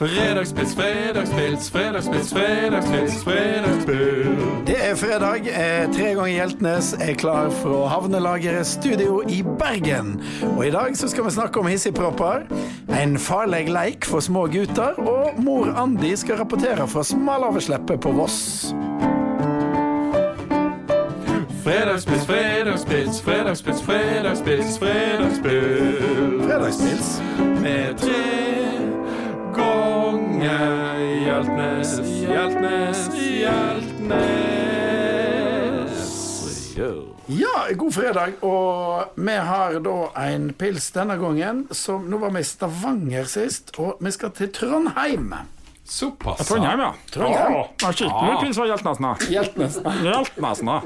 Fredagspils, fredagspils, fredagspils, fredagspils, fredagspils. Det er fredag. Eh, Tre ganger Hjeltnes er klar fra havnelageret Studio i Bergen. Og i dag så skal vi snakke om hissigpropper, en farlig leik for små gutter, og mor Andi skal rapportere fra smaloversleppet på Voss. Fredagspils, fredagspils, fredagspils, fredagspils, fredagspils. Fredagspils. Med tre ganger Hjeltnes, Hjeltnes, Hjeltnes. Ja, god fredag. Og vi har da en pils denne gangen. Som, nå var vi i Stavanger sist, og vi skal til Trondheim. Såpass. Trondheim, ja. Trondheim. Ja, ja. skikkelig pils fra Hjeltnesna. Hjeltnes. Hjeltnesna.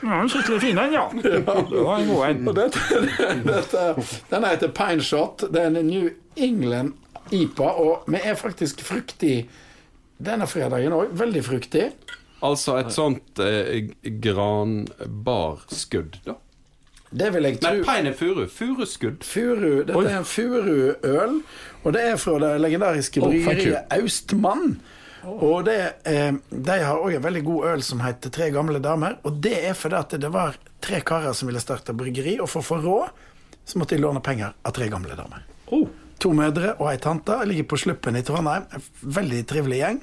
Ja, en skikkelig fin en, ja. Det var en god en. Og dette, dette, denne heter Pine Shot. Det er en New England IPA, og vi er faktisk fruktig denne fredagen òg. Veldig fruktig. Altså et sånt eh, granbarskudd, da. Det vil jeg Nei, tro. pein er furu. Furuskudd. Furu, dette er en furuøl, og det er fra det legendariske Oh, bryggeriet Austmann. Og det, eh, de har òg en veldig god øl som heter Tre gamle damer. Og det er fordi at det var tre karer som ville starte bryggeri, og for å få råd så måtte de låne penger av tre gamle damer. To mødre og ei tante ligger på Sluppen i Trondheim. En veldig trivelig gjeng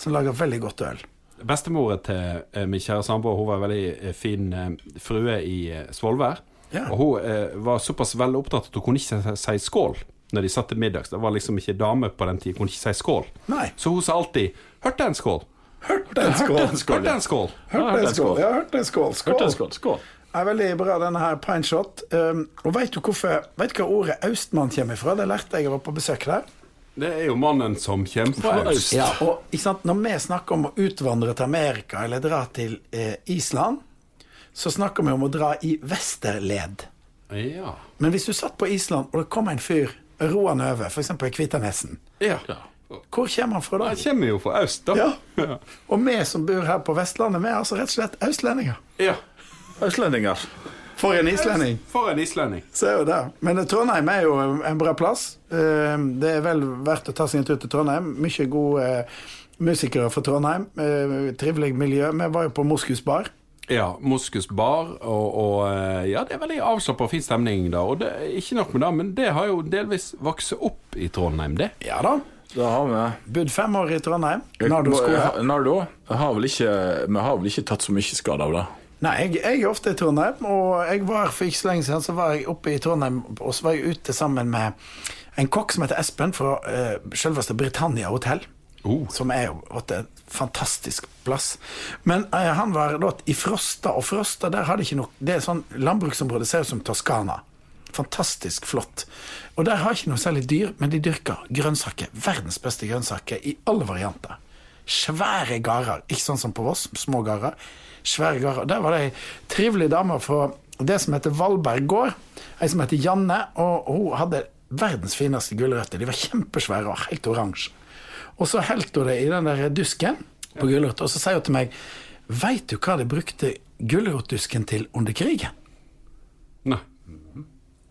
som lager veldig godt øl. Bestemora til eh, min kjære samboer Hun var en veldig eh, fin eh, frue i Svolvær. Ja. Og hun var såpass veldig opptatt at hun kunne ikke si, skål når de satt til middags. Det var liksom ikke dame på den tid, kunne ikke si skål. Nei. Så hun sa alltid 'hørte en skål'. Hørte en skål. Hørte en skål. Hørte en skål. Ja, hørte en skål. Hørte en Skål. skål. Skål. Er veldig bra, denne her Pine Shot. Um, og vet du hvorfor Vet du hva ordet Austmann kommer fra? Det lærte jeg jeg var på besøk der. Det er jo mannen som kommer fra øst. Ja, og ikke sant, Når vi snakker om å utvandre til Amerika eller dra til eh, Island, så snakker vi om å dra i vesterled. Ja. Men hvis du satt på Island, og det kom en fyr roende over, f.eks. i Kvitanesen ja. hvor kommer han fra da? Han kommer jo fra øst, da. Ja. Og vi som bor her på Vestlandet, vi er altså rett og slett østlendinger. Ja. Østlendinger. For en islending! For en islending. Så er jo der. Men Trondheim er jo en bra plass. Eh, Det er vel verdt å ta seg en tur til Trondheim. Mye gode eh, musikere fra Trondheim. Eh, Trivelig miljø. Vi var jo på Moskus bar. Ja, Moskus bar, og, og eh, ja, det er veldig avslappa og fin stemning da. Og det er ikke nok med det, men det har jo delvis vokst opp i Trondheim, det. Ja da. Det har vi Bodd fem år i Trondheim. Nardo skole. Nardo har vel ikke, vi har vel ikke tatt så mye skade av det. Nei, jeg, jeg er ofte i Trondheim, og jeg var for ikke så lenge siden så var jeg oppe i Trondheim, og så var jeg ute sammen med en kokk som heter Espen fra uh, selveste Britannia hotell. Oh. Som er jo en fantastisk plass. Men uh, han var da i Frosta, og Frosta der hadde ikke noe Det er sånn landbruksområde, ser ut som Toskana. Fantastisk flott. Og der har ikke noe særlig dyr, men de dyrker grønnsaker. Verdens beste grønnsaker i alle varianter. Svære gårder, ikke sånn som på Voss, små gårder. Svære gårder. Der var det ei trivelig dame fra det som heter Valberg gård. Ei som heter Janne, og hun hadde verdens fineste gulrøtter. De var kjempesvære og helt oransje. Og så helte hun det i den der dusken på gulrot, og så sier hun til meg Veit du hva de brukte gulrotdusken til under krigen? Nei.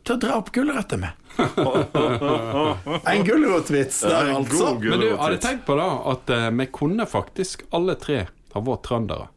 Til å dra opp gulrøtter med. en gulrotvits der, altså. Men du, har du tenkt på da at eh, vi kunne faktisk alle tre ha vært trøndere?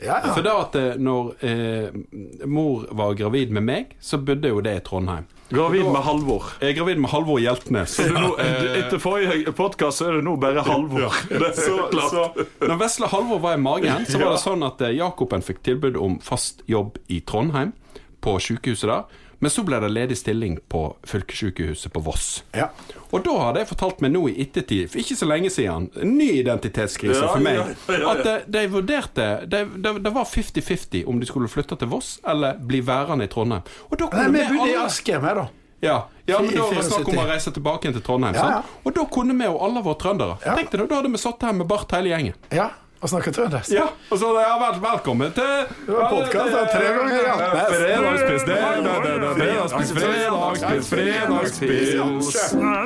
Ja, ja. For da at eh, når eh, mor var gravid med meg, så bodde jo det i Trondheim. Gravid med Halvor. Jeg er gravid med Halvor Hjeltnes. Så nå, etter forrige podkast er det nå bare Halvor. Det er Så, så når vesle Halvor var i magen, så var det sånn at eh, Jakoben fikk tilbud om fast jobb i Trondheim, på sykehuset der. Men så ble det ledig stilling på fylkessykehuset på Voss. Ja. Og da hadde jeg fortalt meg nå i ettertid, for ikke så lenge siden, en ny identitetskrise Ja, for meg, ja, ja, ja. at de vurderte Det de, de var 50-50 om de skulle flytte til Voss eller bli værende i Trondheim. Og da Nei, vi bodde i Asker med, da. ja, ja, men da var det snakk om å reise tilbake til Trondheim. Ja, sant? Og da kunne vi jo alle våre trøndere. Ja. Tenk deg da, da hadde vi sittet her med bart hele gjengen. Ja, og snakke trøndersk. Ja, og så ja, vel, velkommen til av tre ganger, ja. Fredagspils, det er det, det, det, fredagspils, fredagspils, fredagspils.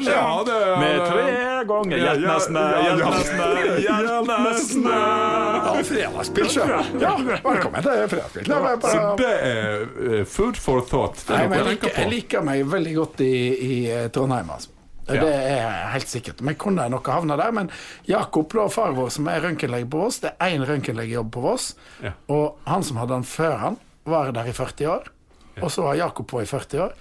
Ja, det er Med tre ganger Hjeltnesene, Hjeltnesene, Hjeltnesene. Ja, fredagspils, ja. ja. Velkommen til fredagspils. Så det er eh, food for thought. Det Nei, men jeg liker, jeg liker meg veldig godt i, i eh, Trondheim, altså. Det er helt sikkert. Vi kunne nok ha havna der, men Jakob, da, far vår, som er røntgenlege på Voss, det er én røntgenlegejobb på Voss, Ja. og han som hadde den før han, var der i 40 år, og så var Jakob på i 40 år.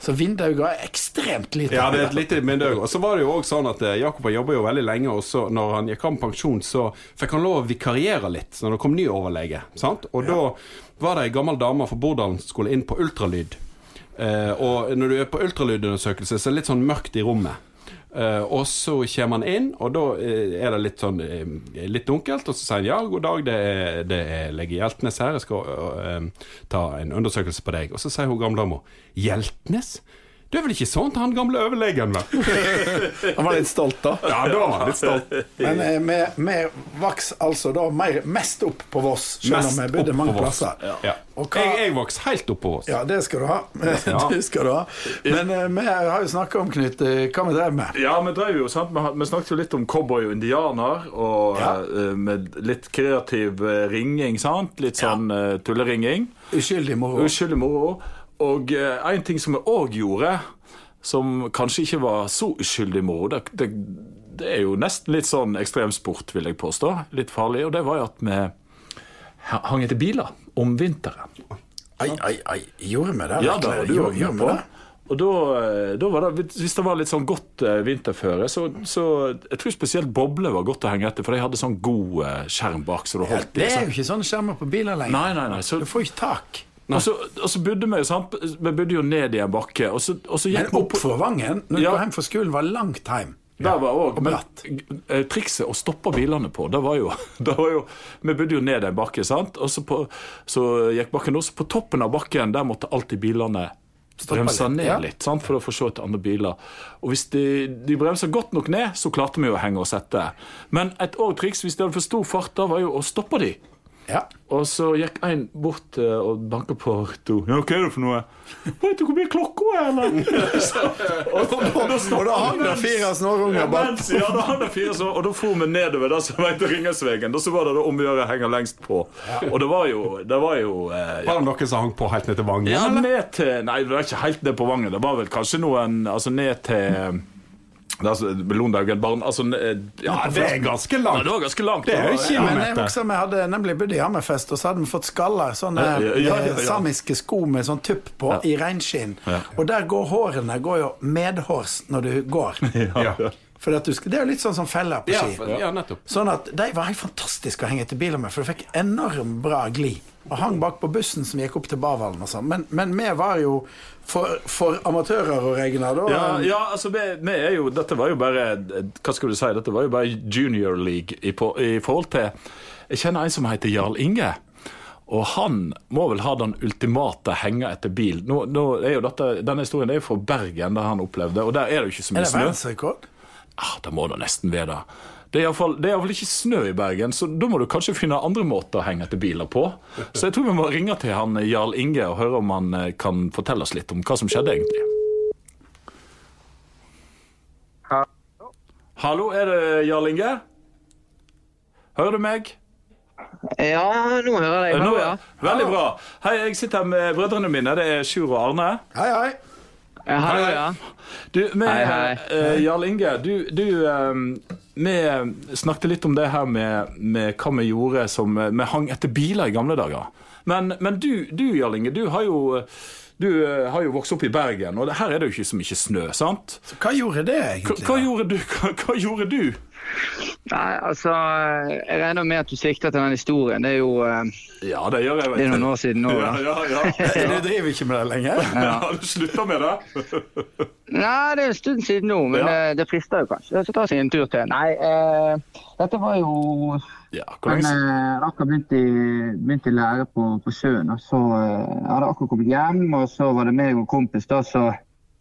Så Vindauga er ekstremt lite. Ja, det er et lite myndighet. Og så var det jo også sånn at eh, Jakob har jobba jo veldig lenge, og så når han gikk av med pensjon, så fikk han lov å vikariere litt når det kom ny overlege. sant? Og da var det ei gammel dame fra Bordalen som skulle inn på ultralyd. Eh, og når du er på ultralydundersøkelse, så er det litt sånn mørkt i rommet. Eh, og så kommer han inn, og da eh, er det litt sånn litt dunkelt. Og så sier han ja, god dag, det er, det er lege Hjeltnes her, jeg skal ta en undersøkelse på deg. Og så sier hun gamle dama Hjeltnes? Du er vel ikke sånn til han gamle overlegen, vel? Han var litt stolt, da. Ja, da var han litt stolt. Men eh, vi, vi vokste altså da mer, mest opp på Voss, selv om Mest vi bodde mange plasser. Ja. Og hva- Jeg, jeg vokste helt opp på Voss. Ja, det skal du ha. det skal du ha. Men eh, vi har jo snakka om, Knut, eh, hva vi drev med. Ja, vi drev jo, sant? Vi, vi snakket jo litt om cowboy og indianer, og Ja. eh, med litt kreativ eh, ringing, sant? Litt sånn eh, tulleringing. Uskyldig moro. Uskyldig moro. Og eh, en ting som vi òg gjorde, som kanskje ikke var så uskyldig moro, det, det, det er jo nesten litt sånn ekstremsport, vil jeg påstå. Litt farlig. Og det var jo at vi hang etter biler om vinteren. Ai, ai, ai. Gjorde vi det? Ja, da du Gjorde- gjorde vi det? Og da, eh, da var det, Hvis det var litt sånn godt eh, vinterføre, så, så jeg tror spesielt boble var godt å henge etter, for de hadde sånn god eh, skjerm bak. så du Ja, det er jo ikke sånne skjermer på biler lenger. Nei, nei, nei. Så, Du får ikke tak. Og, så, og så bodde vi sant? Vi bodde jo ned i en bakke, og så, og så gikk Men opp for Vangen, når du Ja. går hjem fra skolen, var langt hjem. Der var også, men eh, Trikset å stoppe bilene på, det var jo, det var jo Vi bodde jo ned en bakke, sant? og så, på, så gikk bakken også. På toppen av bakken der måtte alltid bilene bremse litt, ned litt, sant? for å få se etter andre biler. Og hvis de, de bremsa godt nok ned, så klarte vi å henge oss etter. Men et annet triks hvis de hadde for stor fart, da var jo å stoppe de. Ja. Og så gikk en bort eh, og banka på to. Ja, hva er det for noe? Vet du hvor mye klokka er, eller? Så, og, og, Og da hang det fire snorrunger ja, bak. ja, da hadde fire så, og da for vi nedover der som heter Ringesvegen. Da så var det da om å gjøre å henge lengst på. Og det var jo, det var jo eh, ja, Var det noen som hang på helt ned til Vangen? ja, ned til Nei, det var ikke helt ned på Vangen. Det var vel kanskje noen Altså ned til altså, Londaugen barn... Altså eh, Ja, det er ganske Ja, langt. det var ganske langt. Det er jo var- Ja, Men jeg husker vi hadde nemlig bodd i Hammerfest, og så hadde vi fått skaller, sånne Ja, ja, ja, ja. eh, samiske sko med sånn tupp på, i reinskinn. Ja. Og der går hårene går jo medhårs når du går. Ja. For at du det er jo litt sånn som feller på ski. ja. Sånn at de var helt fantastiske å henge etter biler med, for du fikk enormt bra glid. Og hang bak på bussen som gikk opp til Bavallen og sånn. Men, men vi var jo for, for amatører å regne, da. Ja, ja altså vi, vi er jo Dette var jo bare Hva skal du si? Dette var jo bare junior league i, på, i forhold til Jeg kjenner en som heter Jarl Inge. Og han må vel ha den ultimate henga etter bil. Nå, nå er jo dette, Denne historien er jo fra Bergen, der han opplevde, og der er det jo ikke så Er det snø. verdensrekord? Ah, det må da nesten være det. Det er iallfall ikke snø i Bergen, så da må du kanskje finne andre måter å henge etter biler på. Så jeg tror vi må ringe til han Jarl Inge og høre om han eh, kan fortelle oss litt om hva som skjedde egentlig. Hallo, er det Jarl Inge? Hører du meg? Ja, nå hører jeg. Nå. Veldig bra. Hei, jeg sitter her med brødrene mine. Det er Sjur og Arne. Hei, hei. Ja, hallo, ja. Du, med, Hei, hei. Uh, Jarl Inge, du, du eh, Vi snakket litt om det her med, med hva vi gjorde som eh, Vi hang etter biler i gamle dager. Men, men du, du, Jarl Inge, du har jo du eh, har jo vokst opp i Bergen, og her er det jo ikke så mye snø, sant? Så hva gjorde det Hva, egentlig? hva, da? gjorde du, hva, hva gjorde du? Nei, altså, jeg regner med at du sikter til den historien. Det er jo eh, Ja, det gjør jeg. vet det er noen år siden nå. Ja, Da. ja, ja. Du driver ikke med det lenger? Har du slutta med det? Nei, det er en stund siden nå, men Ja. eh, det frister jo kanskje. Så ta seg en tur til. Nei, eh, dette var jo Ja, Men eh, jeg har akkurat begynt i, begynt i lære på, på sjøen. Og så eh, jeg hadde akkurat kommet hjem, og så var det meg og kompis da, så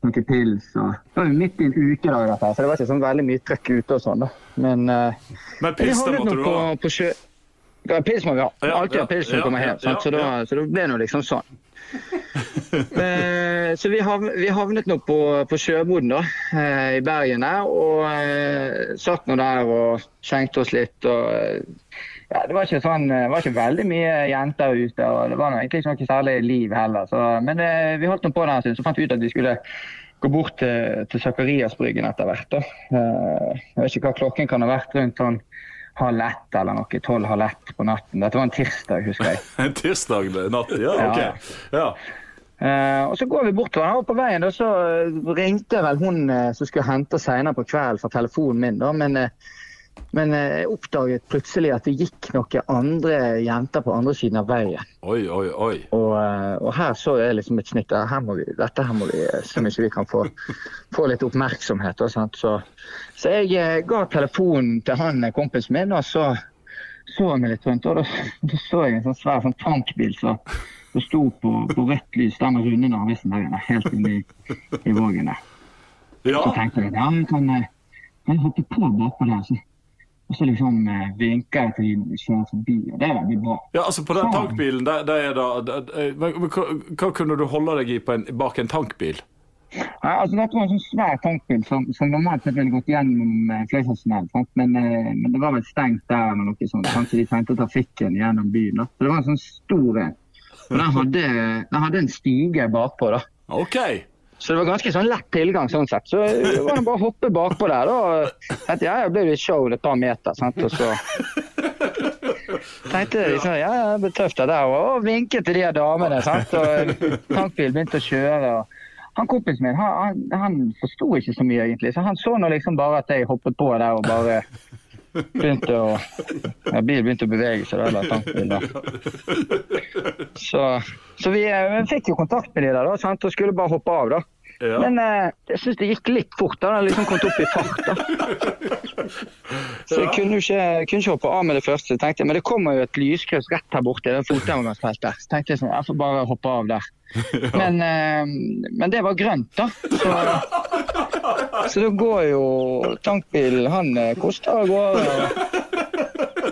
noen pils. Og, det var jo midt i en ukedag, dette, så det var ikke sånn veldig mye trøkk ute og sånn. da. Men uh, Men pils, det måtte du på, ha. på sjø... Ja, pils må vi ha. Ja, Alltid ja, ha pils når vi kommer hjem. Så, da, så da ble det nå liksom sånn. uh, så vi, hav, vi havnet nå på, på sjøboden da, uh, i Bergen der, og satt nå der og skjenkte oss litt. og ja, Det var ikke sånn, det var ikke veldig mye jenter ute, og det var egentlig ikke noe særlig liv heller. Så, men eh, vi holdt nå på der en stund, så fant vi ut at vi skulle gå bort til, til Sakariasbryggen etter hvert. Eh, jeg vet ikke hva klokken kan ha vært, rundt sånn halv ett eller noe. Tolv-halv ett på natten. Dette var en tirsdag, husker jeg. En tirsdag natt? Ja, ok. Ja. Eh, og så går vi bortover. Og på veien da, så eh, ringte vel hun eh, som skulle hente oss senere på kvelden fra telefonen min. da, men... Eh, men eh, jeg oppdaget plutselig at det gikk noen andre jenter på andre siden av veien. Oi, oi, oi. Og, eh, og her så jeg liksom et snitt. Her må vi, dette her må vi se om ikke vi kan få, få litt oppmerksomhet. Så, så jeg eh, ga telefonen til han eh, kompisen min, og så så jeg meg litt rundt. Og da, da så jeg en sånn svær sånn tankbil som som sto på, på rødt lys der med runde inne, helt inne i, i Vågen der. Ja, Så tenkte jeg ja, jeg kan, eh, kan hoppe på bakpå der. Så, og så liksom eh, vinker jeg til de som kjører forbi, og det er veldig bra. ja altså på den tankbilen, der, der er da der, eh, men- men hva, hva kunne du holde deg i på en, bak en tankbil? Ja, altså Dette var en sånn svær tankbil som, som normalt sett ville gått gjennom eh, Men, eh, men det var vel stengt der eller noe sånt. Kanskje de tenkte trafikken gjennom byen. da. Så det var en sånn stor en. Den hadde, den hadde en stige bakpå. da. OK. Så det var ganske sånn lett tilgang sånn sett. Så var det bare å hoppe bakpå der. da. Tenkte, ja, jeg ble jo show et par meter. sant? Og så tenkte jeg liksom, ja, det ble tøft der. Og vinket til de damene. sant? Og tankbilen begynte å kjøre. og han Kompisen min han, han, han forsto ikke så mye, egentlig. Så han så nå liksom bare at jeg hoppet på der og bare begynte å ja, Bilen begynte å bevege seg, eller tankbilen. Så, så vi, vi, fikk jo kontakt med de der da, sant? og skulle bare hoppe av. da. Ja. Men eh, jeg syns det gikk litt fort. da, liksom kom opp i fart. da. Så jeg kunne ikke, kunne ikke hoppe av med det første. Tenkte jeg, Men det kommer jo et lyskryss rett her borte i det fotgjengerfeltet. Så tenkte jeg sånn, jeg får bare hoppe av der. Men, eh, men det var grønt, da. Så, så da går jo tankbilen Han eh, koster av gårde.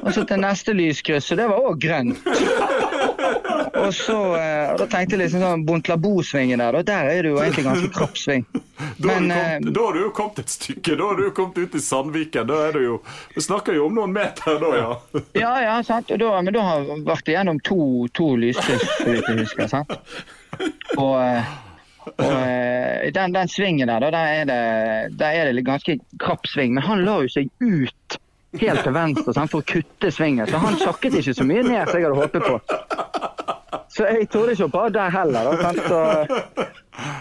Og så til neste lyskryss, og det var òg grønt. Og så eh, og da tenkte jeg liksom sånn Bontlabo-svingen der, og der er det jo egentlig ganske krapp sving. Da Men eh, kommet, da har du jo kommet et stykke. Da har du jo kommet ut i Sandviken. Da er det jo Vi snakker jo om noen meter da, ja. Ja, ja, sant. Da, men da har jeg vært igjennom to, to lyskryss, så vidt jeg husker. sant? Og, og eh, den, den svingen der, der er, det, der er det ganske krapp sving. Men han la jo seg ut helt til venstre sånn, for å kutte svingen, så han sakket ikke så mye ned som jeg hadde håpet på. Så jeg torde ikke å bade der heller. Da, så,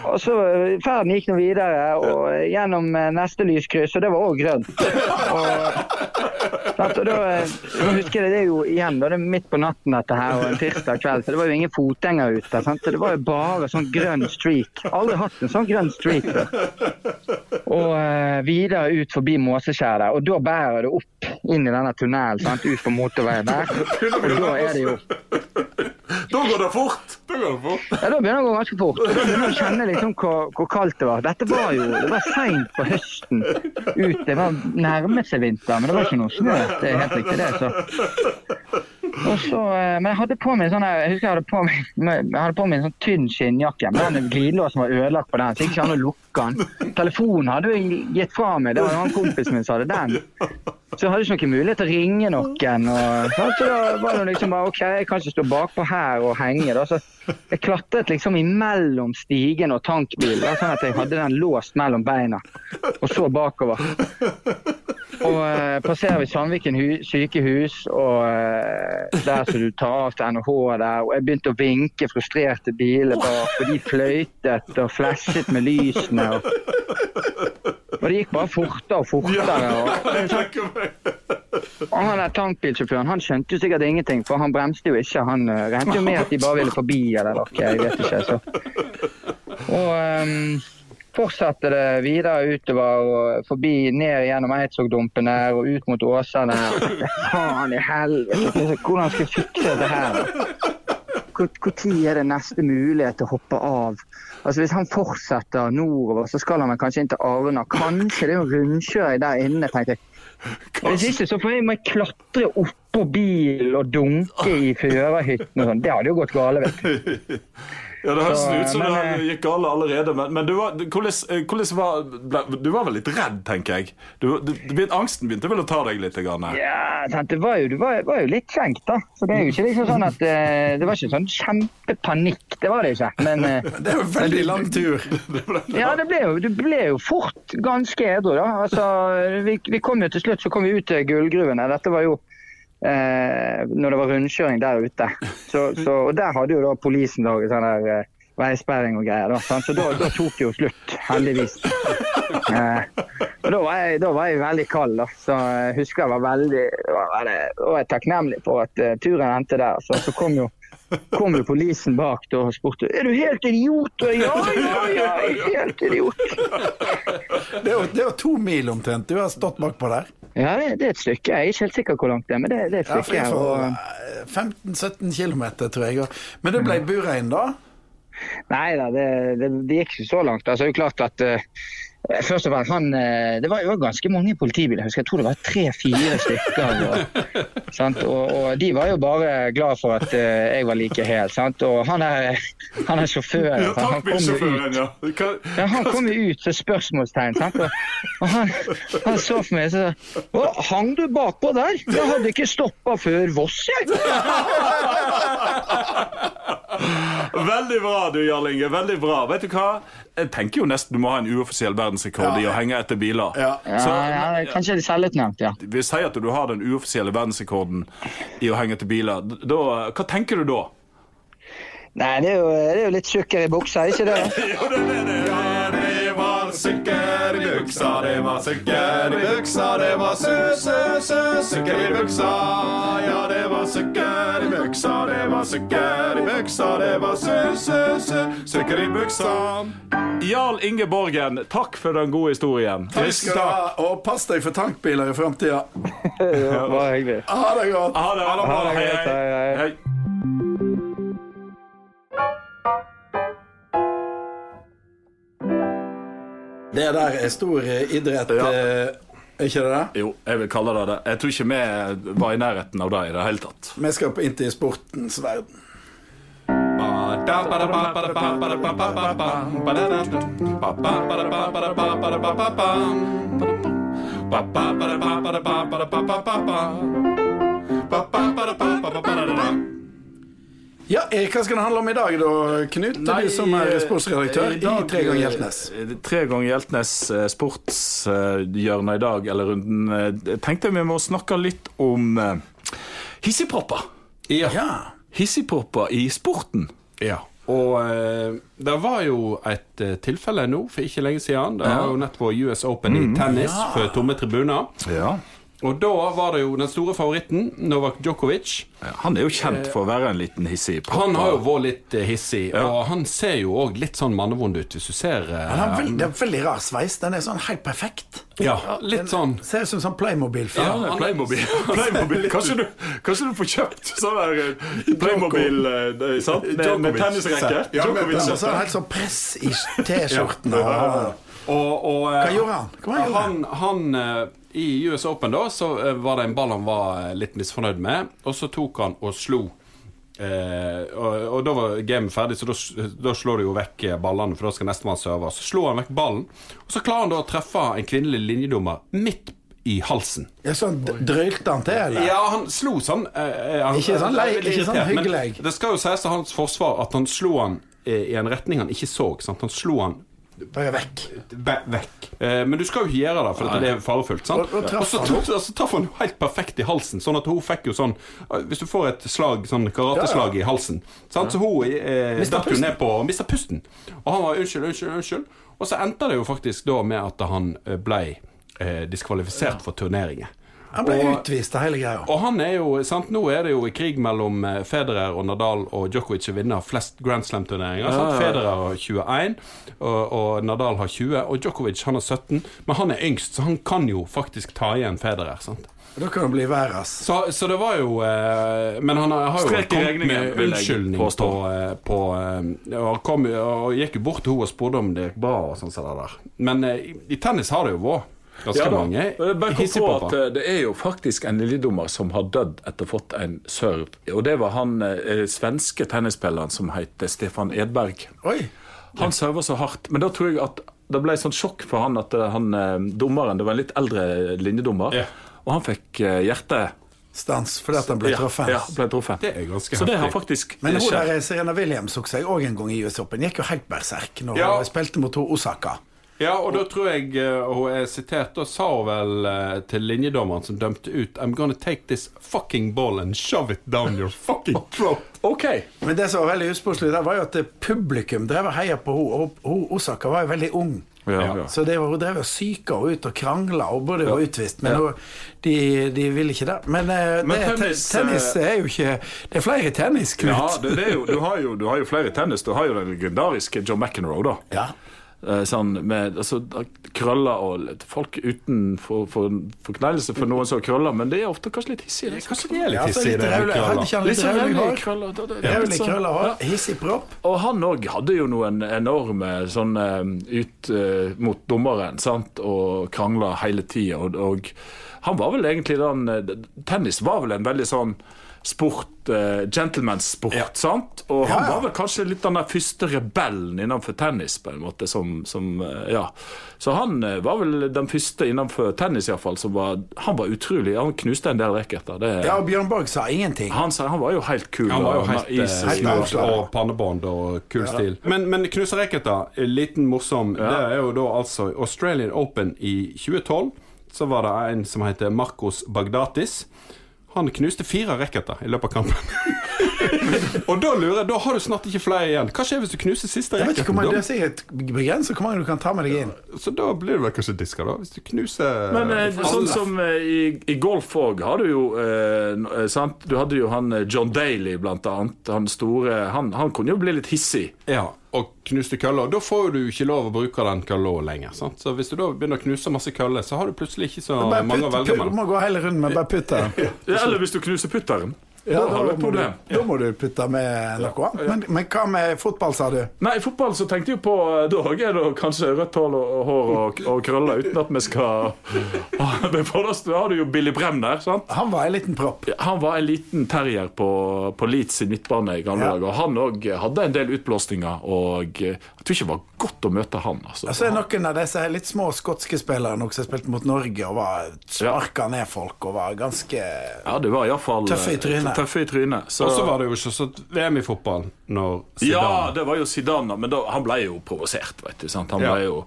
og så eh, Ferden gikk nå videre og gjennom eh, neste lyskryss, og det var òg grønt. Og, og da, eh, husker jeg det, jo igjen da, det er midt på natten dette her, og en tirsdag kveld, så det var jo ingen fotgjenger ute. Sant? Så det var jo bare sånn grønn streak. Aldri hatt en sånn grønn streak før. Og uh, videre ut forbi Måseskjær der, og da bærer det opp inn i denne tunnelen, sant? ut på motorveien der. Og da er det jo Da går det fort! Da går fort. ja, Da begynner det å gå ganske fort. Da begynner du å kjenne liksom hvor, hvor kaldt det var. Dette var jo det var seint på høsten ut. Det var nærmet seg vinter, men det var ikke noe snø. Det er helt riktig, det. Så. Så, eh, men jeg hadde på meg sånn jeg husker jeg hadde på meg, jeg hadde på meg en sånn tynn skinnjakke. Men den glidelåsen var ødelagt på den, så jeg ikke an å lukke den. Telefonen hadde jeg gitt fra meg. Det var en han kompisen min som hadde den. Så jeg hadde ikke noen mulighet til å ringe noen. Og, så da var det liksom bare OK, jeg kan ikke stå bakpå her og henge. Da. Så jeg klatret liksom imellom stigen og tankbilen, sånn at jeg hadde den låst mellom beina. Og så bakover. Og eh, passerer vi Sandviken sykehus, og eh, der som du tar av til NHH der. Og jeg begynte å vinke frustrerte biler bak, og de fløytet og flashet med lysene. Og, og det gikk bare fortere og fortere. Og, og han der tankbilsjåføren han skjønte jo sikkert ingenting, for han bremste jo ikke. Han uh, regnet jo med at de bare ville forbi eller noe. Jeg vet ikke. Så. Og ehm, fortsatte det videre utover og forbi ned gjennom Eidsvågdumpen der og ut mot Åsane. Faen i helvete! Hvordan skal jeg fikse dette her? Når er det neste mulighet til å hoppe av? Altså Hvis han fortsetter nordover, så skal han vel kanskje inn til Arna. Kanskje det er en rundkjøring der inne, tenkte jeg. Hvis ikke så får jeg må jeg klatre oppå bilen og dunke i førerhytten og sånn. Det hadde jo gått gale, vet du. Ja, Det høres ut som men, det eh, gikk galt allerede. Men, men du, var, hvordan, eh, hvordan var ble, Du var vel litt redd, tenker jeg? Du, du, angsten begynte vel å ta deg litt? Grann. Ja, sant, det var jo, du var, var jo litt kjenkt, da. Så det er jo ikke liksom sånn at eh, Det var ikke sånn kjempepanikk, det var det ikke. Men eh, Det er jo en veldig lang tur. ja, det ble, jo, det ble jo fort ganske edru, da. Altså, vi, vi kom jo til slutt så kom vi ut til gullgruvene. Dette var jo eh, når det var rundkjøring der ute. Så, så, og der hadde jo da politien laget sånn der eh, veisperring og greier. Da, sant? Så da, da tok det jo slutt, heldigvis. Eh, og da var, jeg, da var jeg veldig kald, da. Så jeg husker jeg var veldig var det, var jeg takknemlig for at uh, turen endte der. Så, så kom jo kom jo politien bak da og spurte er du helt idiot. Ja, ja, ja, jeg er helt idiot. Det er det er jo to mil omtrent. Du har stått bakpå der. Ja, det, det er et stykke. Jeg er ikke helt sikker hvor langt det er, men det, det er et stykke. Ja, og, eh, 15-17 km, tror jeg. Men det ble Burein, da? nei da, det, det, det gikk ikke så langt. Altså, det er jo klart at eh, Først og fremst, han, eh, Det var jo ganske mange politibiler. Jeg jeg tror det var tre-fire stykker. Og, sant? Og, og de var jo bare glad for at eh, jeg var like hel. Sant? Og han er, han er sjåfør. Ja, han kom jo ut ja. Hva, Ja, han kom jo ut til spørsmålstegn. Sant? Og, og han, han så for meg og sa Å, hang du bakpå der? Jeg hadde ikke stoppa før Voss, jeg. Veldig bra, du, Jarl Inge. Veldig bra. Vet du hva? Jeg tenker jo nesten du må ha en uoffisiell verdensrekord i å henge etter biler. Ja. Ja, Så, ja, kanskje selvutnevnt, ja. vi sier at du har den uoffisielle verdensrekorden i å henge etter biler. Da, hva tenker du da? Nei, det er jo, det er jo litt sukker i buksa, er ikke det? Jo, det, det, Ja, det var sukker i buksa, det var sukker i buksa, det var sø-sø-sø, sukker i buksa. Ja, det var sukker i buksa, det var sukker i buksa, det var sø-sø-sø, sukker i buksa. Jarl Inge Borgen, takk for den gode historien. Takk skal du ha, og pass deg for tankbiler i framtida. Bare hyggelig. Ha det godt. Ha det. Ha det. Ha det Hei, greit, hei, hei. hei. Det der er stor eh, idrett, Ja. eh, er ikke det det? Jo, jeg vil kalle det det. Jeg tror ikke vi var i nærheten av det i det hele tatt. Vi skal inn til sportens verden. Ja, eh, Hva skal det handle om i dag, da, Knut? du som er sportsredaktør i, dag, Tre ganger Hjeltnes. eh, Tre ganger Hjeltnes eh, sportshjørne i dag, eller runden. eh, Jeg tenkte vi må snakke litt om eh, hissigpropper. Ja. Ja. Hissigpropper i sporten. ja. Og eh, det var jo et eh, tilfelle nå for ikke lenge siden. Det var jo nettopp US Open i tennis for tomme tribuner. Ja. Og da var det jo den store favoritten, Novak Djokovic. Han er jo kjent for å være en liten hissigpropper. Han har jo vært litt hissig, hissig, og han ser jo òg litt sånn mannevond ut, hvis du ser eh, Han har veld, det er veldig rar sveis. Den er sånn helt perfekt. Ja, litt sånn Ser ut som sånn Playmobil-film. Ja, Playmobil. Playmobil. Kanskje, du, kanskje du får kjøpt sånn der eh, Playmobil eh, sant? Med, med tennisrekke. Ja, Djokovic. Og så er det helt sånn press i T-skjorten. og- Og, og, eh, Hva gjorde han? Hva gjorde han, han eh, I US Open da Så eh, var det en ball han var litt misfornøyd med, og så tok han og slo. Eh, og, og da var gamet ferdig, så da, slår du jo vekk ballene, for da skal nestemann serve. Så slo han vekk ballen, og så klarer han da å treffe en kvinnelig linjedommer midt i halsen. Ja, sånn d- Drøylte han til, eller? Ja, han slo sånn eh, han, Ikke sånn lei- ikke sånn hyggelig. Det skal jo sies til hans forsvar at han slo han i en retning han ikke så. Sant? Han slo han Bare vekk. Be vekk. Eh, men du skal jo ikke gjøre det, for det er farefullt. sant? Og- og så traff han jo helt perfekt i halsen. Sånn at hun fikk jo sånn eh, Hvis du får et slag, sånn karateslag i halsen, sant? så hun eh, datt jo ned på og mista pusten. Og han var unnskyld, unnskyld, unnskyld. Og så endte det jo faktisk da med at han blei ble eh, diskvalifisert for turneringer. Han ble Og- utvist av hele greia. og han er jo, sant, Nå er det jo i krig mellom eh, Federer og Nadal og Djokovic å vinner flest Grand Slam-turneringer. sant? Federer har 21, og, og Nadal har 20. Og Djokovic han har 17, men han er yngst, så han kan jo faktisk ta igjen Federer. sant? Da kan han bli verre. Så, så det var jo eh, Men han har har jo kommet regningen, med unnskyldning påstå. på, eh, på eh, og, kom, og gikk jo bort til henne og spurte om det gikk bra. og sånn der Men eh, i, i tennis har det jo vært. Ganske Ja da. mange jeg at eh, Det er jo faktisk en lilledommer som har dødd etter å ha fått en serve. Og det var han eh, svenske tennisspilleren som heter Stefan Edberg. Oi. Han serva så hardt. Men da tror jeg at det ble sånn sjokk for han at eh, han eh, dommeren Det var en litt eldre linjedommer, Ja. og han fikk eh, hjerte Stans fordi at han ble ja, truffet. Ja, ble truffet. Det er ganske så det har faktisk Men hun der Serena Williams tok seg òg en gang i US Open. Gikk jo helt berserk når Ja. hun spilte mot Osaka. Ja, og da tror jeg eh, hun er sitert Da sa hun vel eh, til linjedommeren som dømte ut I'm gonna take this fucking ball and shove it down your fucking throat. OK. Men det som var veldig usportslig der, var jo at publikum drev og heia på henne. Og hun Osaka var jo veldig ung. Ja, ja. Så det var, hun drev og psyka henne ut og krangla og burde jo utvist, men hun, de, de ville ikke det. Men, eh, Men det, tennis, tennis, er jo ikke Det er flere tennis, Knut. Ja, det, det er jo, du, har jo, du har jo flere tennis. Du har jo den legendariske John McEnroe, da. Eh, Sånn med altså, krøller og folk uten for, for, for noen som har krøller, men det er ofte kanskje litt hissig. det er Kanskje det er litt litt det. Hadde krøller. Sånn hissig propp. Og han òg hadde jo noen enorme sånn ut uh, mot dommeren, sant, og krangla hele tida. Og, og han var vel egentlig den eh, Tennis var vel en veldig sånn sport, uh, gentlemansport, sant? Og han Ja, ja. var vel kanskje litt den der første rebellen innenfor tennis, på en måte, som, som uh, Ja. Så han uh, var vel den første innenfor tennis, iallfall, som var Han var utrolig Han knuste en del racketer. Det, Ja, og Bjørn Borg sa ingenting. han, sa- han var jo helt kul. Han var jo og helt, is- eh, Helt smooth avslappet. og pannebånd og kul stil. Men, men knuse racketer, liten morsom, det er jo da altså Australian Open i 2012. Så var det en som heter Marcos Bagdatis. Han knuste fire racketer i løpet av kampen. og da lurer jeg, da har du snart ikke flere igjen. Hva skjer hvis du knuser siste Jeg vet ikke hvor mange, det er begrenset hvor mange du kan ta med deg inn. Ja, Så da blir du vel kanskje diska, da? Hvis du knuser Men eh, sånn som eh, i, i golf òg har du jo eh, eh, sant? Du hadde jo han eh, John Daly, blant annet. Han store Han, han kunne jo bli litt hissig. Ja, og knuste køller. Da får du ikke lov å bruke den kølla lenger. Sant? Så hvis du da begynner å knuse masse køller, så har du plutselig ikke så mange putt, å velge mellom. du må gå hele runden med bare putteren. ja, Eller hvis du knuser putteren. Ja, da har du et må du, da må du putte med noe. Men, men hva med fotball, sa du? Nei, i fotball så tenkte jeg på eh, Da er det kanskje rødt hår og, hår og, og krøller, uten at vi skal forrest har du jo Billy Bremner, sant? Han var en liten propp. Han var en liten terrier på, på Leeds i midtbane i gamle Ja. dager. Han òg hadde en del utblåsninger, og eh, jeg tror ikke det var godt å møte han. Altså. altså så noen av disse litt små skotske spillerne som spilte mot Norge og var sparka ned folk og var ganske Ja, det var iallfall Tøffe i trynet. Tøffe i trynet. Så, Og så var det jo ikke så VM i fotball når ja, det var jo Zidane, men da, han ble jo provosert, vet du. Sant? Han ble jo,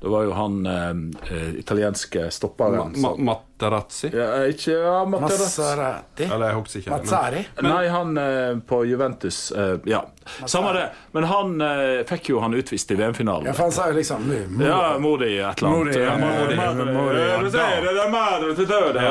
det var jo han eh, eh, italienske stopperen Ma Ma Materazzi. ja, Ikke ja, Materazzi. Maserati. Eller jeg husker ikke. men- Mazzari. Nei, han eh, på Juventus eh, Ja, samme det. Men han eh, fikk jo han utvist i VM-finalen. Ja, for han sa jo liksom "Mu, mu." Ja, Modi et eller annet. Modi, Ja, Modi, Modi. Modi, Ja,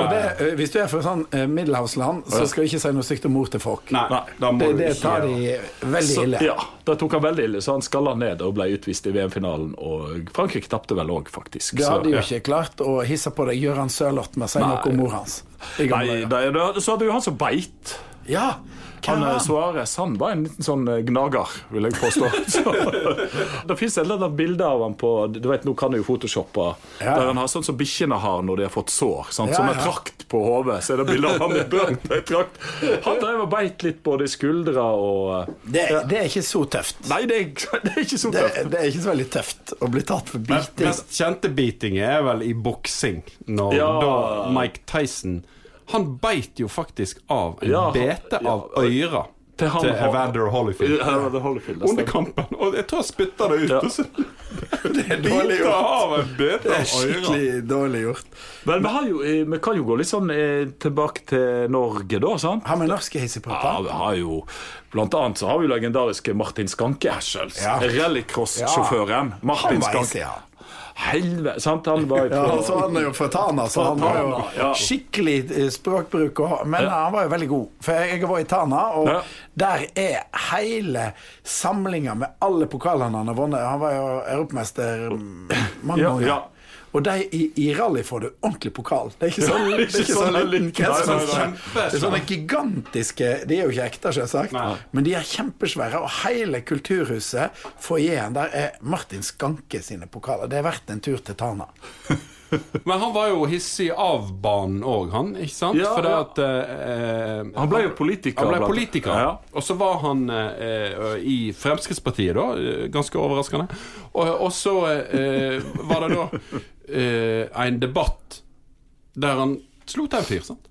det, Modi hvis du er fra sånn eh, middelhavsland, så skal du ikke si noe stygt om mor til folk. Nei, da må Det, du det tar de veldig Så, ille. ja, da tok han veldig ille, så han skalla ned og ble utvist i VM-finalen. Og Frankrike tapte vel òg, faktisk. Det så, hadde jo ja. ikke klart å hisse på deg Gøran Sørloth med å si noe om mor hans. Nei, da, så hadde jo han som beit. Ja, Han hvem eh, han? Suarez han var en liten sånn eh, gnager, vil jeg påstå. Så, det fins et eller annet bilde av han på Du vet, Nå kan du jo photoshoppe. Ja. Der han har sånn som bikkjene har når de har fått sår. Sant? Ja, som en ja. trakt på hodet. Så er det bilde av han ei trakt. Han drev og beit litt både i skuldra og det, Det, det er ikke så tøft. Nei, det er, det er ikke så tøft. det er ikke så veldig tøft å bli tatt for biting. Mest kjente biting er vel i boksing, når Ja. da Mike Tyson Han beit jo faktisk av en Ja, bete bete ja. av øra Til til, Evander Holyfield. Ja, Holyfield, Under kampen. Og jeg tror han spytta det ut. Ja. Så Det er dårlig gjort. av Det er av skikkelig dårlig gjort. Men vi, har jo, eh, vi kan jo gå litt sånn eh, tilbake til Norge, da. sant? Har vi norske Ja, hissigpropper? vi har jo Blant annet så har vi legendariske Martin Skanke. Ja. Rallycross-sjåføren. Martin Skanke. Helvete, sant? Han var på Ja, altså, han er jo fra Tana, så han har jo ja. skikkelig eh, språkbruk. Men han var jo veldig god. For jeg var i Tana, og Ja. der er hele samlinga med alle pokalene han har vunnet. Han var jo europamester mm, mange Ja, ganger. Ja. Og de, i, i rally får du ordentlig pokal. Det er ikke sånn, er ikke ikke sånn sånn liten. Det er sånne gigantiske De er jo ikke ekte, selvsagt, Nei. men de er kjempesvære. Og hele kulturhuset, foajeen, der er Martin Skanke sine pokaler. Det er verdt en tur til Tana. Men han var jo hissig av banen òg, han. Ikke sant? Ja, Fordi ja. at eh, Han ble jo politiker. Han ble politiker. Ja. Og så var han eh, i Fremskrittspartiet, da. eh, Ganske overraskende. Og, og så eh, var det da eh, en debatt der han slo til en fyr, sant?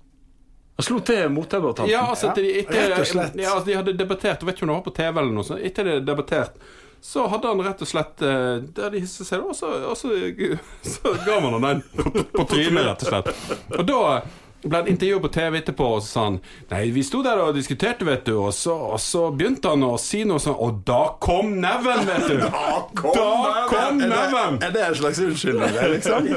Han slo til motdebattanten. Ja, altså de, etter, rett og slett. Ja, altså, de hadde debattert, jeg vet ikke om det var på TV eller noe sånt. Etter de hadde debattert, så hadde han rett og slett eh, Der de hisset seg, og så, så ga man han den på, på trynet, rett og slett. Og da ble han intervjuet på TV etterpå, og så sa han Nei, vi sto der og diskuterte, vet du, og så, og så begynte han å si noe sånn Og da kom neven, vet du! Da kom neven! Er det en slags unnskyldning? det, Liksom?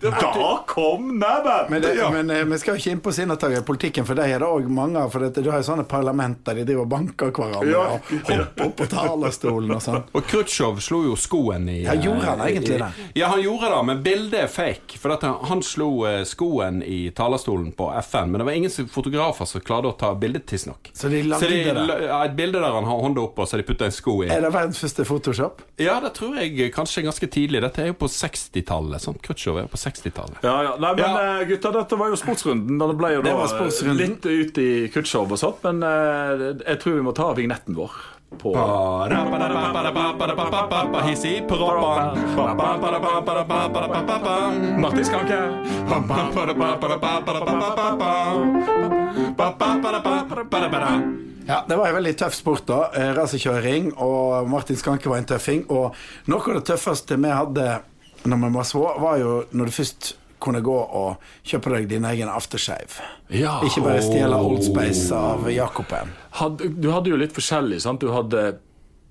Da kom neven! Men, det, Ja. men eh, vi skal jo ikke inn på sinnatagere i politikken, for de er det òg mange av. For det, du har jo sånne parlamenter, de driver og banker hverandre Ja. og hopper opp på talerstolen og sånn. Og Khrusjtsjov slo jo skoen i Ja, gjorde han eh, egentlig det? Ja, han gjorde det, men bildet er fake. For at han, han slo eh, skoen i talerstolen på FN, men det var ingen fotografer som klarte å ta bildet tidsnok. Så de lagde de, det? Ja, et bilde der han har hånda oppe, og så de putta en sko i. Er det verdens første Photoshop? Ja, det tror jeg kanskje ganske tidlig. Dette er jo på 60-tallet. Sånn. Khrusjtsjov er på 60-tallet. Ja, ja. Nei, men Ja. eh, gutta, dette var jo sportsrunden. Det ble jo Det da litt ut i Khrusjtsjov og sånt, men eh, jeg tror vi må ta vignetten vår på Hissi proppan. Martin Skanke. Ja, Det var en veldig tøff sport, da. Eh, Racerkjøring. Og Martin Skanke var en tøffing. Og noe av det tøffeste vi hadde når vi var små, var jo når du først kunne gå og kjøpe deg din egen aftershave. Ja. Ikke bare stjele Old Space av Jakoben. Du hadde jo litt forskjellig, sant? Du hadde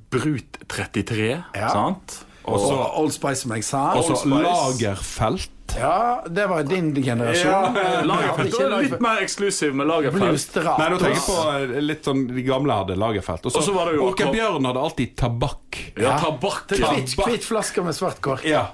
Brut 33, Ja. sant? Og så Old Spice, som jeg sa. Og så Lagerfelt. Ja, det var din generasjon. Ja, Lagerfeld. Ikke Du er litt mer eksklusiv med Lagerfeld. Nei, nå tenker jeg på eh, litt sånn De gamle hadde Lagerfelt. Og så var det Åke Bjørn hadde alltid tabakk. Ja, tabakk. Hvit flaske med svart kork. Ja.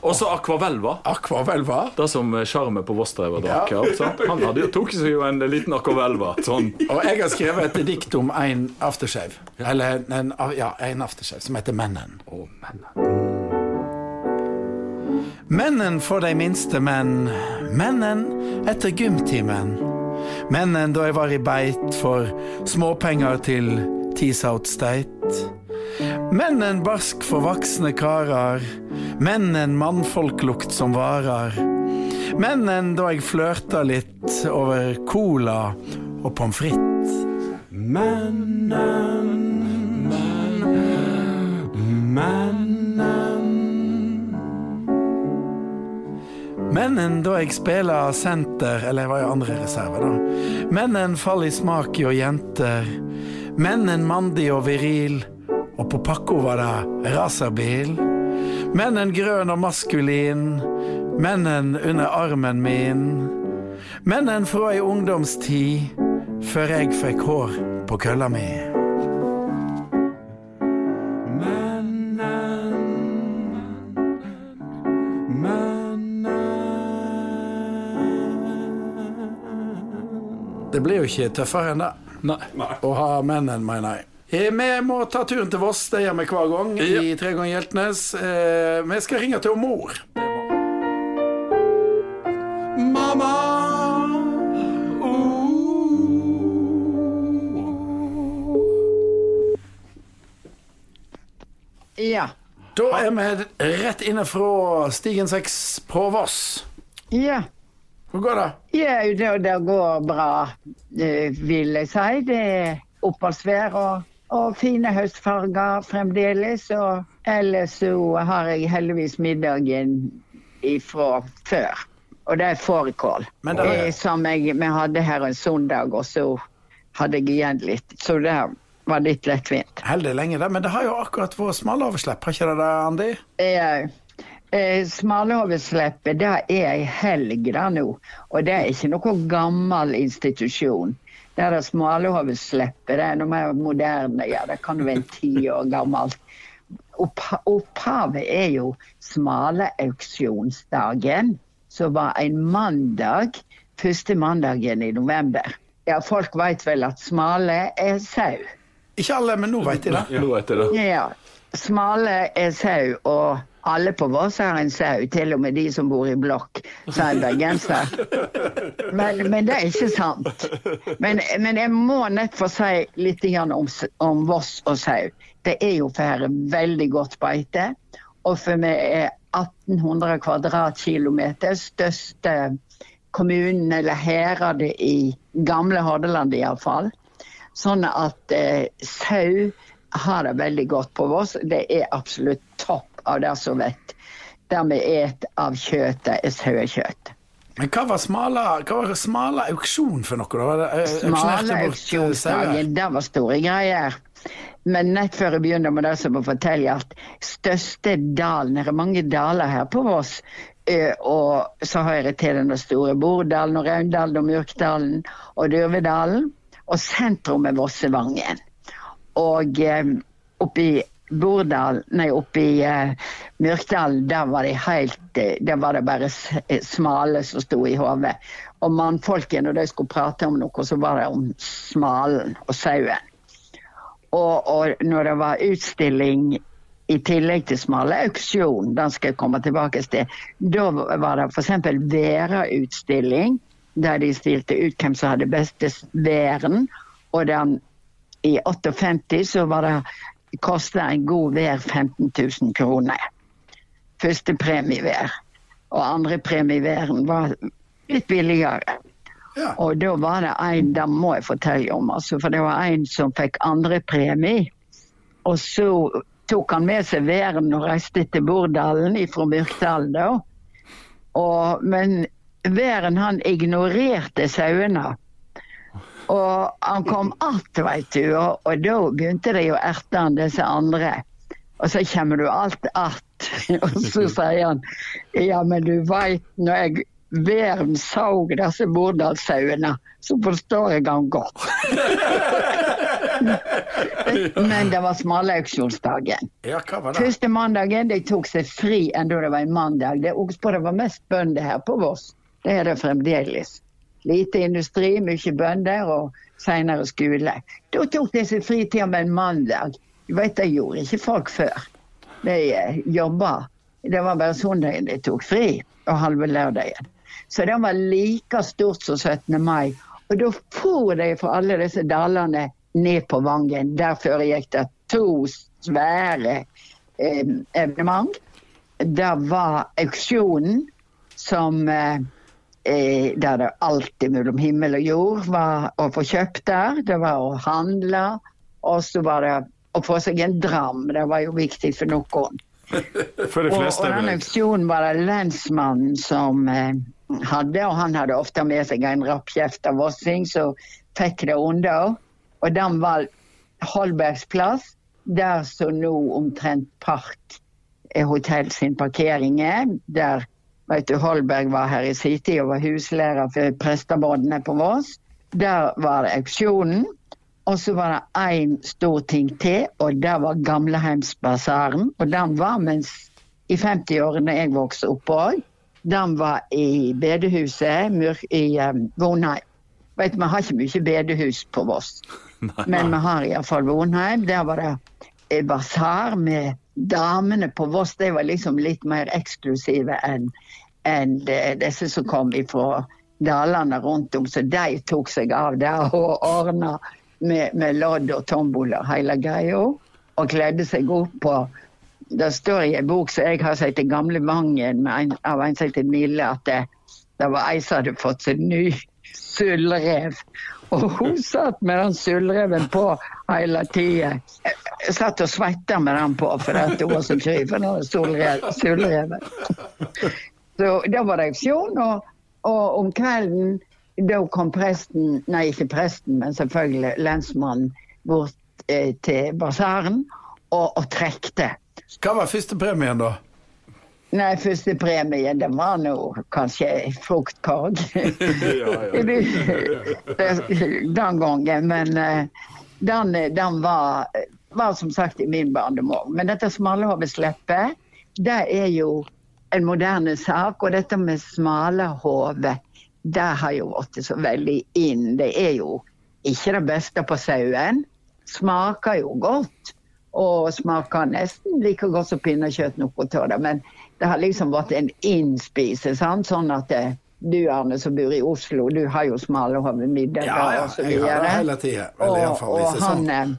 Og så Akvavelva. Akvavelva. Det som Sjarme på Voss drakk. Ja. Ja. Han hadde jo, tok seg jo en liten Akvavelva. Sånn. Og jeg har skrevet et dikt om en aftershave. Eller en, ja, en aftershave som heter Mennen. Å, mennen. Mennen for de minste menn. Mennen etter gymtimen. Mennen da jeg var i beit for småpenger til Teasout State. Mennen barsk for voksne karer. Mennen mannfolklukt som varer. Mennen da jeg flørta litt over cola og pommes frites. Mennen, mennen Mennen da jeg spela senter, eller jeg var jo andre reserve, da. Mennen fall i smak hjå jenter. Mennen mandig og viril, og på pakka var det racerbil. Mennen grønn og maskulin, mennen under armen min. Mennen fra ei ungdomstid, før jeg fikk hår på kølla mi. Det blir jo ikke tøffere enn det. Nei. Å ha mennen, mener jeg. Eh, Vi må ta turen til Voss, det gjør vi hver gang i Tre ganger Hjeltnes. Eh, Vi skal ringe til mor. Mamma Ja. Da er vi rett inne fra Stigen 6 på Voss. Ja. Hvor går det? ja det, det går bra, eh, vil jeg si. Det er oppholdsvær og, og fine høstfarger fremdeles. Og ellers så har jeg heldigvis middagen ifra før. Og det er fårikål. Men det er- Eh, Som jeg, vi hadde her en søndag, og så hadde jeg igjen litt. Så det var litt lettvint. Heldig lenge, det. Men det har jo akkurat vært smaloverslipp, har ikke det det, Andi? Eh, eh, det er ei helg da nå, og det er ikke noe gammel institusjon. Det er det slipper det er noe mer moderne, ja, det kan være ti år gammelt. Oppha- Opphavet er jo Smaleauksjonsdagen, som var en mandag, første mandagen i november. Ja, folk vet vel at smale er sau. Ikke alle, men nå veit de det. Ja. Smale er sau, og Alle på Voss har en sau, til og med de som bor i blokk, sa en bergenser. Men, men det er ikke sant. Men, men jeg må nett få si litt om, om Voss og sau. Det er jo for her veldig godt beite. Og for vi er 1800 kvadratkilometer, største kommunen eller heradet i gamle Hordaland iallfall. Sånn at eh, sau har det veldig godt på Voss. Det er absolutt topp av det som vet. Det vi et av kjøttet, er sauekjøtt. Men hva var smala, hva var smala auksjon for noe? da? Eh, Smale eh, auksjonsdagen, det var store greier. Men nett før jeg begynner med det, så må jeg fortelle at største dalen Det er mange daler her på Voss. Og så hører jeg til den store Bordalen og Raundalen og Mjørkdalen og Dyrvedalen. Og sentrum er Vossevangen. Og eh, oppi Bordal, nei, oppe i uh, Myrkdalen, der var de helt eh, Der var det bare eh, smale som sto i hodet. Og mannfolkene, når de skulle prate om noe, så var det om smalen og sauen. Og, og når det var utstilling i tillegg til smale auksjon, den skal jeg komme tilbake til, da var det f.eks. Vera-utstilling, der de stilte ut hvem som hadde beste væren. Og den, i 58 så var det kosta en god vær 15 000 kroner. Første premie hver. Og andre premie væren var litt billigere. Ja. Og da var det en, det må jeg fortelle om, altså, for det var en som fikk andre premie. Og så tok han med seg væren og reiste til Bordalen fra Myrkdalen da. Og, men væren han ignorerte sauene. Og han kom att, veit du, og, og da begynte de å erte han disse andre. Og så kommer du alt att. og så sier han ja, men du veit, når jeg væren så disse Bordalssauene, så forstår jeg han godt. men det var smalauksjonsdagen. ja? Første mandagen de tok seg fri enda det var en mandag. Det det var mest bønder her på Voss. Det er det fremdeles. Lite industri, mye bønder og senere skole. Da tok de seg fritida med en mandag. Du vet, Det gjorde ikke folk før. De eh, jobba. Det var bare søndagen de tok fri, og halve lørdagen. Så det var like stort som 17. mai. Og da for de fra alle disse dalene ned på Vangen. Der foregikk det to svære eh, evenement. Det var auksjonen som eh, Der det alltid mellom himmel og jord var å få kjøpt der. Det var å handle. Og så var det å få seg en dram. Det var jo viktig for noen. For de fleste og den denne auksjonen var det lensmannen som eh, hadde, og han hadde ofte med seg en rappkjefta vossing som fikk det under. Og den var Holbergs plass, der som nå omtrent Park er hotell sin parkering er. Der vet du, Holberg var her i sin tid og var huslærer for prestebåndene på Voss. Der var det auksjonen. Og så var det én stor ting til, og det var Gamleheimsbasaren. Og den var mens i 50-årene jeg vokste opp òg. Den var i bedehuset i um, Vonheim. Vet, Vi har ikke mye bedehus på Voss, men vi har iallfall Vonheim. Der var det eh, basar med damene på Voss. De var liksom litt mer eksklusive enn en disse som kom fra dalene rundt om. Så de tok seg av det og ordna med, med lodd og tombola hele greia. Og kledde seg opp på Det står i en bok som jeg har sett heter Gamle Vangen en, av en som heter Mille, at det, det var ei som hadde fått seg ny sølvrev. Og hun satt med den sølvreven på hele tida. Satt og svetta med den på for at hun var så kry for den sølvreven. Så da var det auksjon, og, og om kvelden da kom presten, nei ikke presten, men selvfølgelig lensmannen bort eh, til basaren og, og trekte. Hva var førstepremien, da? Nei, første premien, det var nå kanskje fruktkorg. den gangen, men eh, den, den var, var som sagt i min barndom òg. Men dette smalahove-sleppet, det er jo en moderne sak. Og dette med smalahove, det har jo blitt så veldig inn. Det er jo ikke det beste på sauen. Smaker jo godt. og smaker nesten like godt som pinnekjøtt noe på det. Men det har liksom vært en innspise, sant? sånn at det, du Arne som bor i Oslo, du har jo smalahove middag Ja, ja, og så jeg har det videre. hele tida. Og, og han, eh,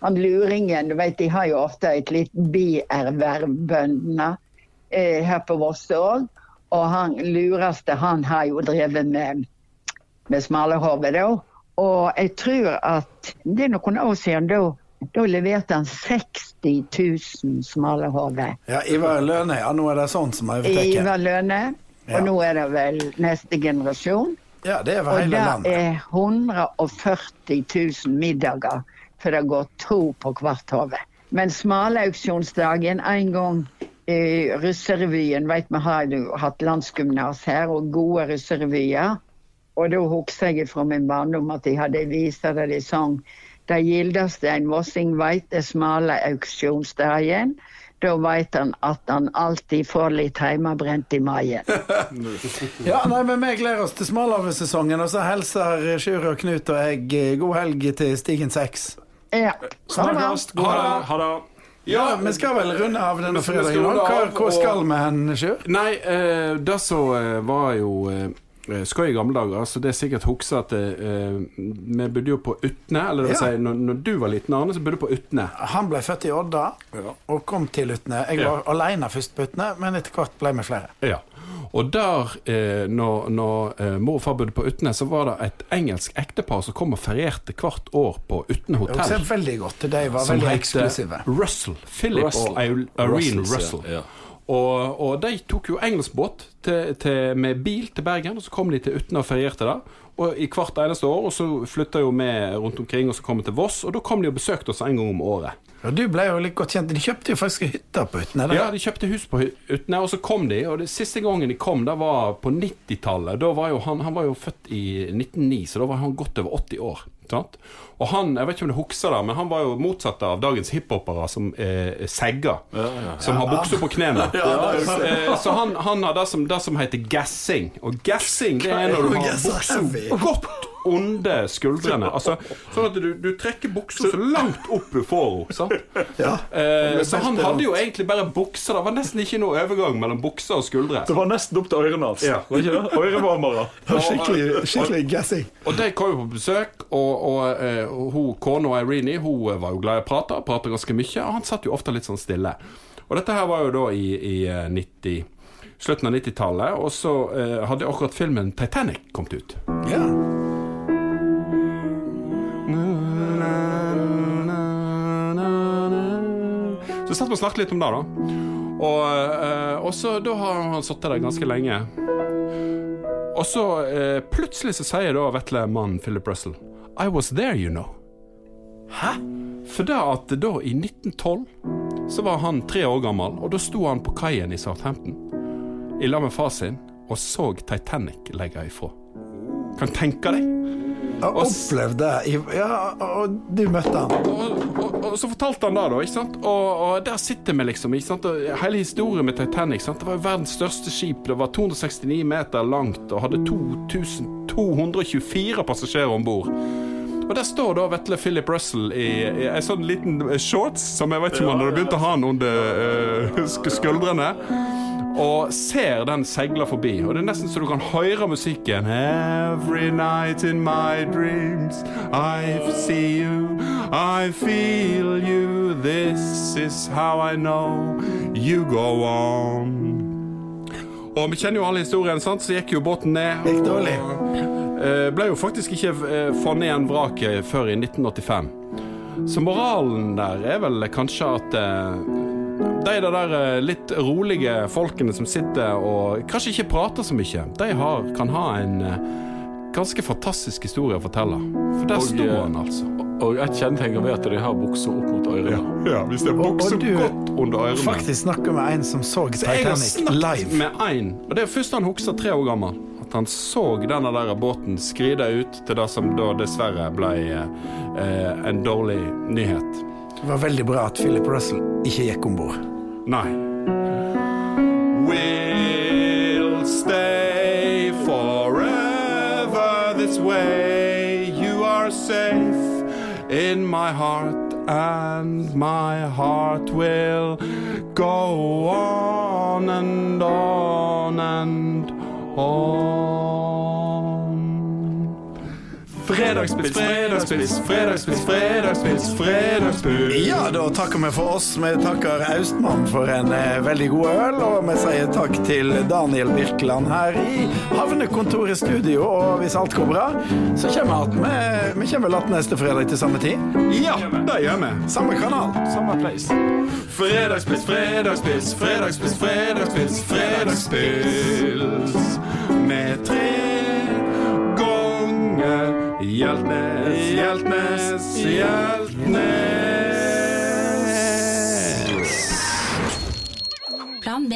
han luringen, du vet de har jo ofte et litt bierverv, bøndene, eh, her på Voss òg. Og han lureste, han har jo drevet med, med smalahove, da. Og jeg tror at det er noen år siden da, da leverte han 60 000 smale hoder. Ja, Ivar Løne, ja, nå er det sånn som er over Ivar Løne. Ja. Og nå er det vel neste generasjon. Ja, det er over Og det er 140 000 middager, for det går to på hvert hode. Men smalauksjonsdagen en gang i russerevyen vet Vi har jo hatt landsgymnas her og gode russerevyer. Og da husker jeg fra min barndom at de hadde viser der de sang Det gildeste en vossing veit, er smale auksjonsdagen. Da veit han at han alltid får litt heimebrent i maien. Ja, nei, men Vi gleder oss til smalhavesesongen, og så hilser Sjur og Knut og jeg eh, god helg til Stigen 6. Ja. Ha det bra. Snakkes. Ha det. Ha det. Ja, Vi skal vel runde av denne fredagen Hva. Hva, skal vi hen, Sjur? Nei, eh, det som eh, var jo skøy i gamle dager, så det er sikkert huksa at eh, vi bodde jo på Utne. Eller det vil Ja. si, når, når du var liten, Arne, så bodde du på Utne. Han ble født i Odda og kom til Utne. Jeg var alene først på Utne, men etter hvert ble vi flere. Ja. Og der, eh, når, når eh, mor og far bodde på Utne, så var det et engelsk ektepar som kom og ferierte hvert år på Utne Jeg hotell. veldig godt. De var Som veldig eksklusive. Russell. Philip Russell. og Irene Russell. ja, Russell. Ja. Og, og de tok jo engelskbåt med bil til Bergen, og så kom de til Utna og ferierte der. Og i hvert eneste år, og så flytta jo vi rundt omkring, og så kom vi til Voss, og da kom de og besøkte oss en gang om året. Og du ble jo litt godt kjent. De kjøpte jo faktisk hytter på Utne. Ja, de kjøpte hus på Utne, og så kom de. Og det siste gangen de kom, det var på 90-tallet. Da var jo han, han var jo født i 1909, så da var han godt over 80 år. Sant? Og han, jeg vet ikke om du husker det, men han var jo motsatt av dagens hiphopere som eh, segger. Som har bukser på knærne. Eh, så han, han har det som, det som heter gassing. Og gassing, det er når du har heavy. godt under skuldrene. Altså, sånn at du, du trekker buksa så langt opp du får henne. Ja. Eh, så han hadde jo egentlig bare bukser. Det var nesten ikke noe overgang mellom bukser og skuldre. Det var nesten opp til ørene hans. Ja. Ørevarmere. Skikkelig, skikkelig gassing. Og de kom jo på besøk, og, og og hun, kona Irene hun var jo glad i å prate, prate ganske mye, og han satt jo ofte litt sånn stille. Og dette her var jo da i, i eh, 90, slutten av 90-tallet, og så eh, hadde akkurat filmen Titanic kommet ut. Ja. Så satt vi og snakket litt om det, da. Og, eh, og så da har han sittet der ganske lenge. Og så eh, plutselig så sier da Vetle mannen Philip Russell I was there, you know. Hæ? For da at da i 1912 så var han tre år gammel, og da sto han på kaien i Southampton i lag med far sin og så Titanic legge ifra. Kan tenke deg? Jeg opplevde det. Ja, og du møtte han. og, og, så fortalte han det, da. ikke sant? Og, og der sitter vi, liksom. ikke sant? Og hele historien med Titanic. sant? Det var verdens største skip. Det var 269 meter langt og hadde 2224 passasjerer om bord. Og der står da Vetle Philip Russell i, i en sånn liten shorts, som jeg vet ikke om han hadde begynt å ha han under sk- skuldrene. Og ser den seile forbi. Og det er nesten så du kan høre musikken. Every night in my dreams I see you, I feel you. This is how I know you go on. Og vi kjenner jo alle historien, sant? så gikk jo båten ned. Gikk dårlig. Eh, ble jo faktisk ikke eh, funnet igjen vraket før i 1985. Så moralen der er vel kanskje at eh, de der, eh, litt rolige folkene som sitter og kanskje ikke prater så mye, de har, kan ha en eh, ganske fantastisk historie å fortelle. For der Og, sto eh, han, altså. Og et kjennetegn ved at de har bukser opp mot ørene. Ja, hvis det er Og- og bukser du godt under ørene. Faktisk snakker med en som så Så jeg har Titanic snakket live. med en, og det er først han husker tre år gammel, at han så denne der båten skride ut til det som da dessverre ble eh, en dårlig nyhet. Det var veldig bra at Philip Russell ikke gikk om bord. Nei. We'll stay forever this way. You are safe in my heart and my heart will go on and on and on. Fredagspils, fredagspils, fredagspils, fredagspils, fredagspils. Ja, da takker vi for oss. Vi takker Austmann for en eh, veldig god øl, og vi sier takk til Daniel Birkeland her i Havnekontoret studio. Og hvis alt går bra, så kommer vi att- vi kommer vel igjen neste fredag til samme tid. Ja, det gjør vi. Samme kanal. Samme place. Fredagspils, fredagspils, fredagspils, fredagspils, fredagspils. Med tre ganger Hjeltnes, Hjeltnes, Hjeltnes. Plan B.